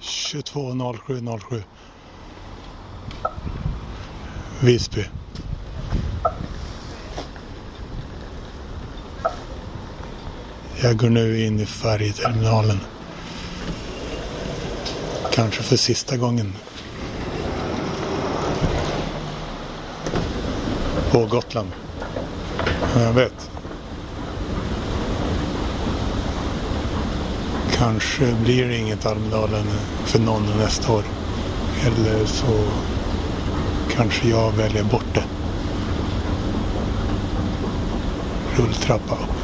220707. Visby. Jag går nu in i färjeterminalen. Kanske för sista gången. På Gotland. Jag vet. Kanske blir det inget Almedalen för någon nästa år. Eller så kanske jag väljer bort det. Rulltrappa upp.